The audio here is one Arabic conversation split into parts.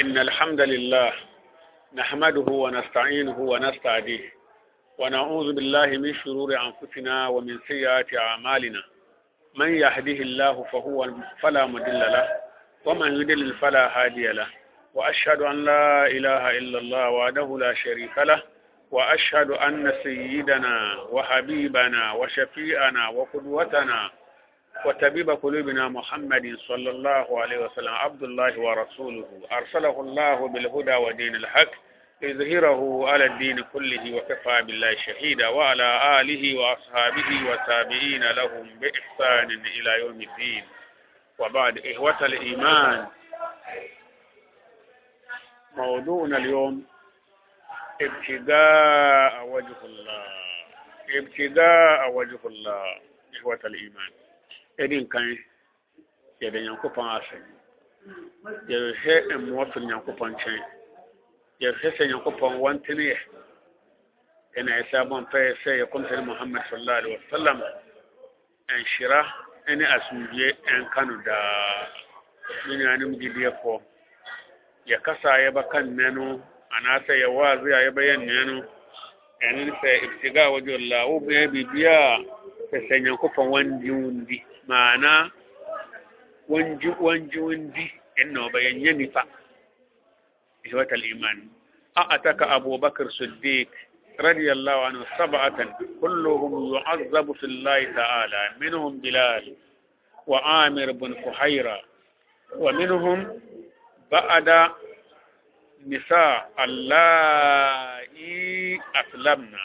إن الحمد لله نحمده ونستعينه ونستعديه ونعوذ بالله من شرور أنفسنا ومن سيئات أعمالنا. من يهده الله فهو فلا مضل له ومن يضلل فلا هادي له. وأشهد أن لا إله إلا الله وحده لا شريك له وأشهد أن سيدنا وحبيبنا وشفيئنا وقدوتنا وتبيب قلوبنا محمد صلى الله عليه وسلم عبد الله ورسوله. أرسله الله بالهدى ودين الحق ليظهره على الدين كله وكفى بالله شهيدا وعلى آله وأصحابه وتابعين لهم بإحسان إلى يوم الدين. وبعد إخوة الإيمان موضوعنا اليوم ابتداء وجه الله. ابتداء وجه الله إخوة الإيمان. Ɛdi nkan yɛde nyankopɔn ase yɛhwɛ mmoa firi nyankopɔn nkyɛn yɛhwɛ sɛ nyankopɔn wɔntene yɛ ɛna ɛsɛ abɔ mpɛɛ sɛ yɛkɔmsɛne muhammad sallallahu alaihi wasallam ɛnhyira ne asomdwie ɛnka no daa me nuanom gyidiefoɔ yɛkasa a yɛbɛka nnɛ no anaasɛ yɛwɔadze a yɛbɛyɛ nnɛ no ɛno ne sɛ ibtiga a la wobɛyɛ biribiaa sɛ sɛ nyankopɔn wandi wo ndi maana wanji wanji wandi inna bayan nifa. إخوة الإيمان أأتك أبو بكر صديق رضي الله عنه سبعة كلهم يعذب في الله تعالى منهم بلال وعامر بن فحيرة ومنهم بعد نساء اللائي أسلمنا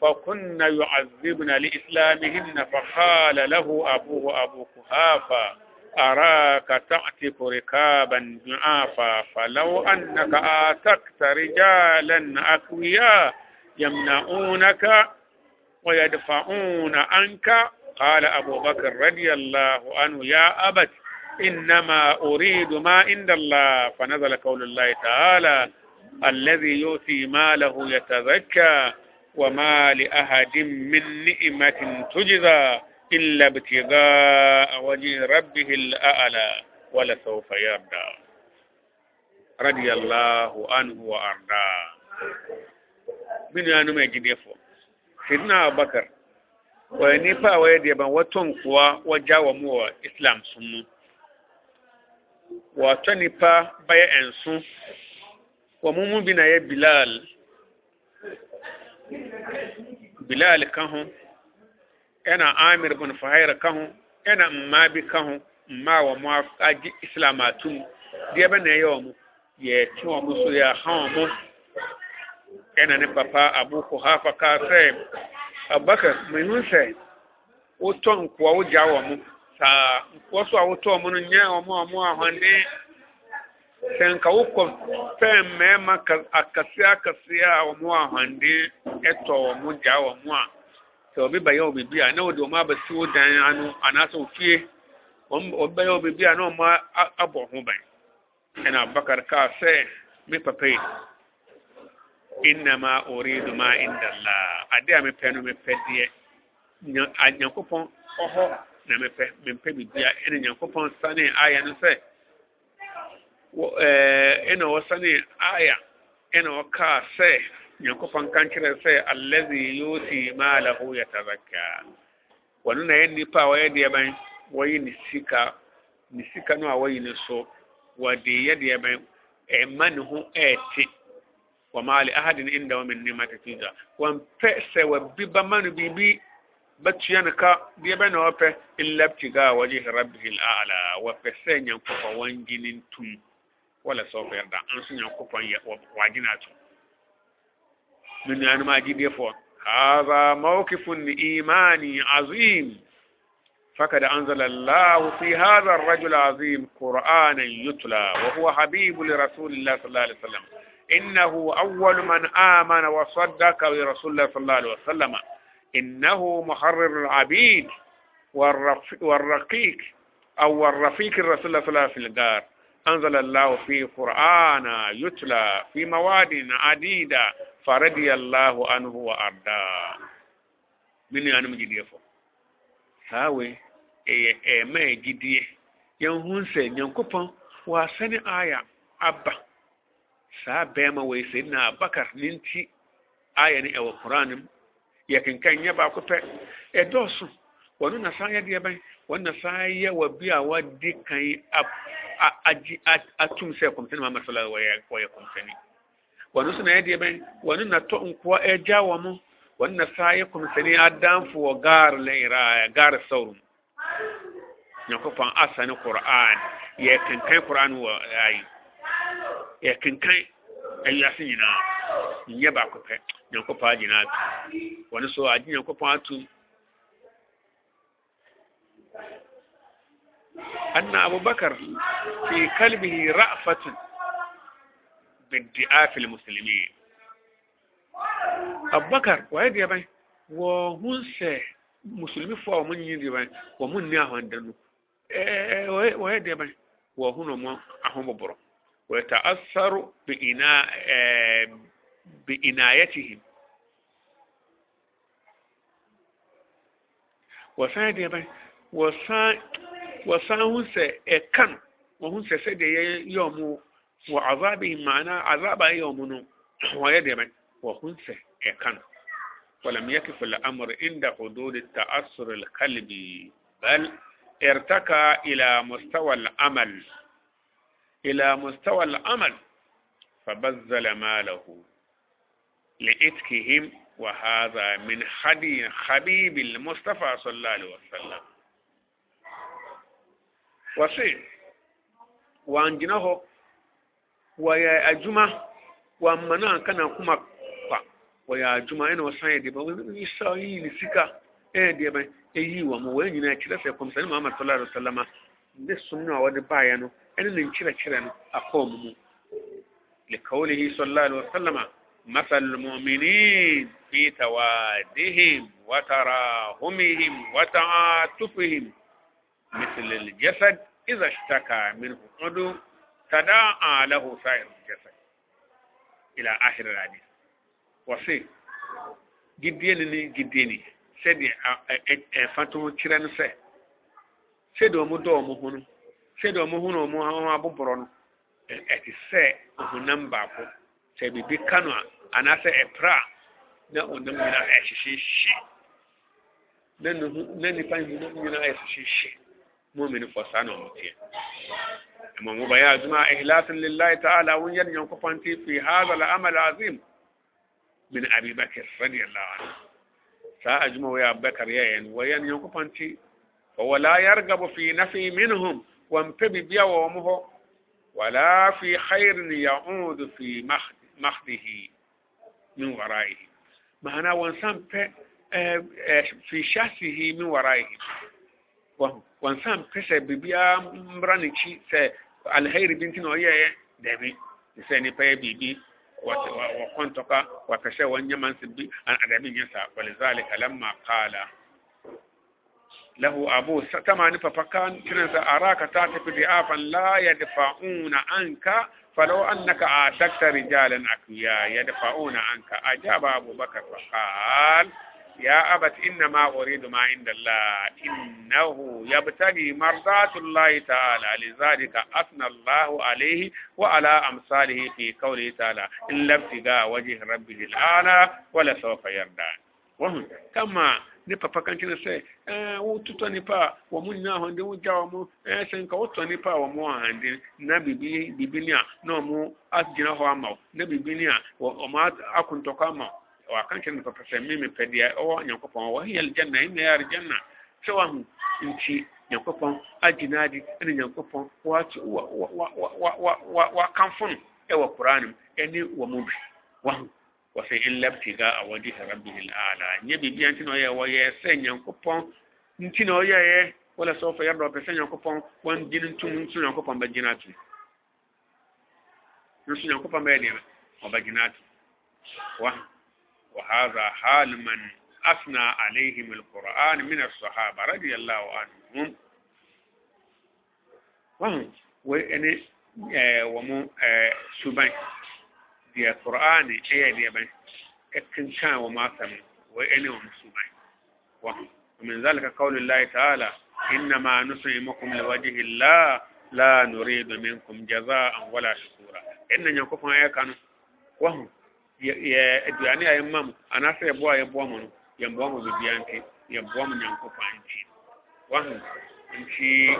فكن يعذبن لإسلامهن فقال له أبوه أبو كهافة أراك تعتق ركابا جعافا فلو أنك آتكت رجالا أقوياء يمنعونك ويدفعون عنك؟ قال أبو بكر رضي الله عنه يا أبت إنما أريد ما عند الله. فنزل قول الله تعالى الذي يؤتي ماله يتزكى. وما لأحد من نعمة تجزى إلا ابتغاء وجه ربه الأعلى ولسوف يرضى رضي الله عنه وأرضاه من يانو ما يجديفو سيدنا أبو بكر ونيبا ويدي وتنقوا وجاء مو إسلام سنو وتنيبا بيا أنسو ومو بنا يا بلال bilal ka ho ɛna amir bin fahira ka ho ɛna mmaa bi ka ho mmaa wɔ mo agye islam atum deɛ bɛ na ɛyɛ wɔn yɛte wɔn so yɛ ha wɔn ɛna ne papa abu kuhafa kaa sɛ abubakar mehu sɛ wotɔ nkoa wogya wɔn saa nkoa so a wotɔ wɔn no nyɛ wɔn a wɔn ahoɔden sɛ nka wokɔ pɛɛ mmarima akɛseɛ akɛseɛ a wɔn ahoɔden ɛtɔ wɔn gya wɔn a sɛ obi bɛyɛ wɔ biribi a na wɔde wɔn abɛsi wɔ dan ano anaasɛ ofie obi bɛyɛ wɔ biribi a na wɔn abɔ ho ban. Ɛna abakar kaa sɛ me papa yi innama uridu ma indala ade a mepɛ no mepɛ deɛ nyankopɔn ɔhɔ na mepɛ mempɛ biribi a ɛna nyankopɔn sane ayɛ no sɛ ɛna wɔsane aya ɛna wɔkaa sɛ nyankopɔn ka nkyerɛ sɛ allazi yuti malahu yatazakka. Wɔno na yɛ nnipa a wɔyɛ deɛ bɛn wɔyi ne sika ne sika no a wɔyi ne so wɔde yɛ deɛ bɛn ɛma ne ho ɛɛte wɔma li ahadin inda wa min nimati tuja wɔmpɛ sɛ wɔbi bɛma no biribi bɛtua no ka deɛ bɛn na wɔpɛ illa ibtigaa wajhi rabbihi al-a'la wɔpɛ sɛ nyankopɔn wɔngye ne ntum wala sɔfɔ yarda an sun yankopɔn wagyina ato. Min nuanom هذا موقف إيماني عظيم فقد أنزل الله في هذا الرجل العظيم قرآنا يتلى وهو حبيب لرسول الله صلى الله عليه وسلم إنه أول من آمن وصدق برسول الله صلى الله عليه وسلم إنه محرر العبيد والرقيق أو الرفيق الرسول الله صلى الله عليه وسلم أنزل الله في قرآن يتلى في مواد عديدة فرضي الله عنه وأرضاه من يعني مجد يفو هاوي ɛyɛ ɛɛma ɛgyidie yɛnhu sɛ nyankopɔn wasane aya aba saa bɛrima wei sayidina abakar ne nti aya ne ɛwɔ koran mu yɛkenkan nyɛ baako pɛ ɛdɔɔso wɔno na saa yɛ deɛ wɔn na saa yɛ wɔ a wɔdi kan agye atum sɛ kɔmsɛni muhammad wa sallam wɔyɛ kɔmsɛni wɔno so na yɛ wɔno na tɔ nkoa ɛgya wɔn mo wɔn na saa yɛ kɔmsɛni adanfo wɔ gaar lɛyira gaar sawrum nyankopɔn asa ne qur'an. Yɛ kenkan qur'an wɔ ayi yɛ kenkan ayiase nyinaa nyɛ baako pɛ nyankopɔn agye no ato wɔno so agye nyankopɔn ato أن أبو بكر في قلبه رأفة بادعاء المسلمين. أبو بكر وهذا يا بني وهنسى مسلمي فوا ومن يدي بني ومن نياه عندنا وهذا يا بني وهنا ما أهم برو ويتأثر بإنا بإنايتهم. وسان يا بني وسان wɔsan ho sɛ ɛka no wɔn ho sɛ sɛdeɛ yɛ yɛ ɔmo wɔ azabi maana azaba yɛ ولم يكف الأمر عند حدود التأثر القلبي بل ارتقى إلى مستوى الأمل. إلى مستوى الأمل فبذل ماله لإتكهم وهذا من خدي حبيب المصطفى صلى الله عليه وسلم. wɔse wɔangyina hɔ wɔyɛ adwuma wɔamma no anka na akoma kwa wɔyɛ adwuma ɛna wɔsan yɛ deɛ bɛ isa yi ne sika ɛyɛ deɛ bɛ ɛyi wɔn wɔn nyinaa kyerɛ sɛ kɔmsɛn muhammad sallallahu alaihi wa sallam ne som no a wɔde baeɛ no ɛne ne nkyerɛkyerɛ no akɔɔ mu mu لقوله صلى الله عليه وسلم مثل المؤمنين في توادهم وتراهمهم وتعاطفهم مثل الجسد إذا اشتكى منه عضو تداعى له سائر الجسد إلى آخر الحديث وصي جديني جديني sɛde ɛfa to kyerɛ no sɛ sɛde ɔmo dɔ ɔmo ho no sɛde ɔmo ho na ɔmo ho aboborɔ no ɛte sɛ ɔhonam baako sɛ biribi ka no a anaasɛ ɛprɛ a na ɔnam nyinaa ɛhyehyehye na nipa nyinaa ɛhyehyehye مؤمن فسانا متين. أما مبايا جماعة إخلاص لله تعالى وين ينقف في هذا العمل العظيم. من أبي بكر رضي الله عنه. سأجمع يا بكر يين وين ينقف فهو لا يرغب في نفي منهم وانتبه بيا وامه. ولا في خير يعود في مخده من ورائه. معناه وانسان في شخصه من ورائه. wansan wɔnsan pɛ sɛ biribiara mmra n'akyi sɛ alhairi bi nti na ɔyɛɛ dɛbi te sɛ nipa yɛ biribi wɔkɔ ntɔkwa wɔpɛ sɛ wɔnyɛ mansi bi adabi nyɛ saa walizali kalamma kaala lahu abu tama ni papa kan kiran sa araka ta tafi da afan la yadfa'una anka falau annaka atakta rijalan akwiya yadfa'una anka ajaba abubakar fa qala يا أبت إنما أريد ما عند الله إنه يبتغي مرضات الله تعالى لذلك أثنى الله عليه وعلى أمثاله في قوله تعالى إلا ابتغاء وجه ربه الأعلى ولسوف يرضى وهم كما ne papa kan kyerɛ sɛ wototɔ nipa a wɔn mo nyinaa ahɔnde wogya wɔn mo sɛ nka wotɔ nipa a wɔn mo ahɔnde na biribi biribi ni a na wɔn agyina hɔ ama wo na biribi ni a wɔn akontɔkɔ ama wo wakan kyerɛ no pɛpɛ sɛ me mepɛ deɛ ɔwɔ nyankopɔn wɔ hiya aljanna. Inna ya aljanna sɛ wahu nti nyankopɔn adi ɛne nyankopɔn wakamfo no ɛwɔ koraa no ɛne wɔ mu bi wahu wɔsɛ in labtiga a wajhi rabbihi al'ala nyɛ biribia nti na ɔyɛ wɔyɛ sɛ nyankopɔn nti na ɔyɛɛ wala sɛ ɔfɛ yɛdɔ ɔpɛ sɛ nyankopɔn wɔngyene ntom nso nyankopɔn bɛgyina ato nso nyankopɔn bɛyɛ deɛ ɔbɛgyina ato wahu وهذا حال من أثنى عليهم القرآن من الصحابة رضي الله عنهم وهم وإن ومو سبين دي القرآن إيه دي بين إكن كان وما سمع وإن ومو سبين وهم ومن ذلك قول الله تعالى إنما نسلمكم لوجه الله la nuridu minkum jazaan wala shukura ɛnna nyankopɔn ayɛ ka no wahu yɛ aduane a yɛma mu anaasɛ yɛboa a yɛboa mu no yɛmboa mu bibia nti yɛboa mu nyankopɔn nti wahu nti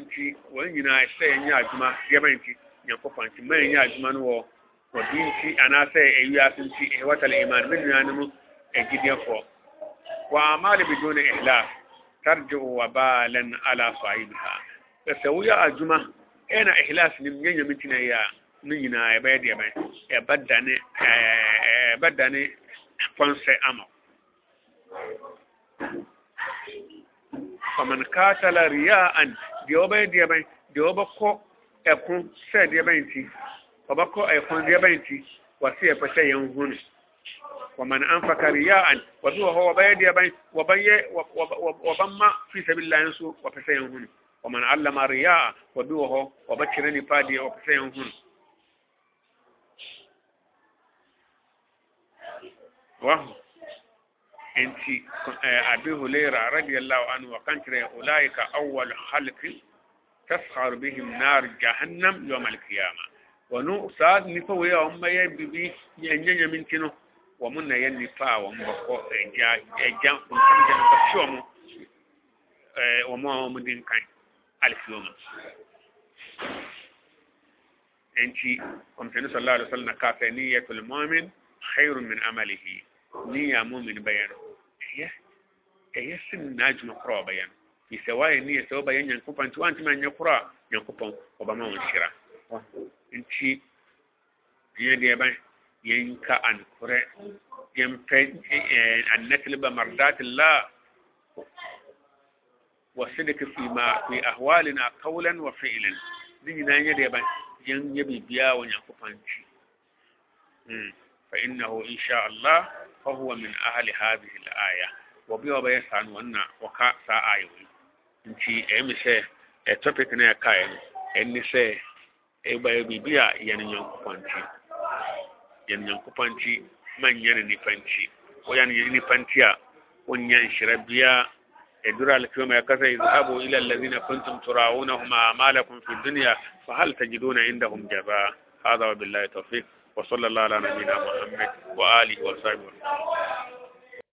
nti wɔn nyinaa sɛ yɛnyɛ adwuma yɛma nti nyankopɔn nti ma yɛnyɛ adwuma no wɔ wɔdi nti anaasɛ ewiase nti ɛwɔtale iman me nuanom agyidiɛfoɔ wa amale bidun ihlas tarji'u wabalan ala sahibiha sɛ woyɛ adwuma ɛna ihlas nim nyɛ nyame ntina yɛ a ne nyinaa yɛbɛyɛ deɛ bɛn yɛbɛdane ɛɛ yɛbɛdane kɔnsɛ ama faman kaatala riyaan deɛ ɔbɛyɛ deɛ bɛn deɛ ɔbɛkɔ ɛko sɛ deɛ bɛn ti ɔbɛkɔ ɛko deɛ bɛn ti wɔsi yɛ pɛsɛ yɛn ho ne faman anfaka riyaan wɔsi wɔ hɔ wɔbɛyɛ deɛ bɛn wɔbɛyɛ wɔbɛma fi sabilillah nso wɔpɛsɛ yɛn ho ne faman allama wɔbi wɔ hɔ wɔbɛkyerɛ nipa deɛ wɔpɛsɛ yɛn ho ne انتي أبي هريرة رضي الله عنه وقنتر أولئك أول خلق تسخر بهم نار جهنم يوم القيامة. ونو ساد نفو يا ام يا بيبي يا نيا من كنو. ومن يا نفا وم بقو إيه، كنت جن انتي قمت الله عليه وسلم كافنيه المؤمن خير من عمله ni ya mumin bayan. Ɛyɛ sin na ju na kura bayan ni adwuma korɔ ɔbɛyɛ no fisɛ wayɛ niyɛ sɛ wobɛyɛ nyankopɔn nti woantumi anyɛ korɔ a nyankopɔn ɔbɛma wo nhyira nti yɛ deɛ bɛn yɛnka ankorɛ yɛmpɛ eh, annatleba mardatillah. Wasidika fi ma fi ahwalina qawlan wa fi'lan. Ne nyinaa yɛ deɛ bɛn yɛnyɛ biribiaa wɔ nyankopɔn nti hmm, fa innahu insha allah فهو من أهل هذه الآية وبيو بيسان وانا وكا سا آيوي نتي أمي سي topic na ya kai ẹni sẹ ẹ bá yẹ bíbí a yẹn ni yẹn kó pàǹtí yɛn nyankopɔn nti manyɛ no nipa nti woyɛ no yɛ nipa nti a wonyɛ nhyira biara ɛduru alkiyama yɛkasa idhabu ila alladhina kuntum turaunahum a'malakum fi dunya fahal tajiduna indahum jazaa هذا وبالله التوفيق wa sallallahu ala nabiyina muhammad wa alihi wa sahbihi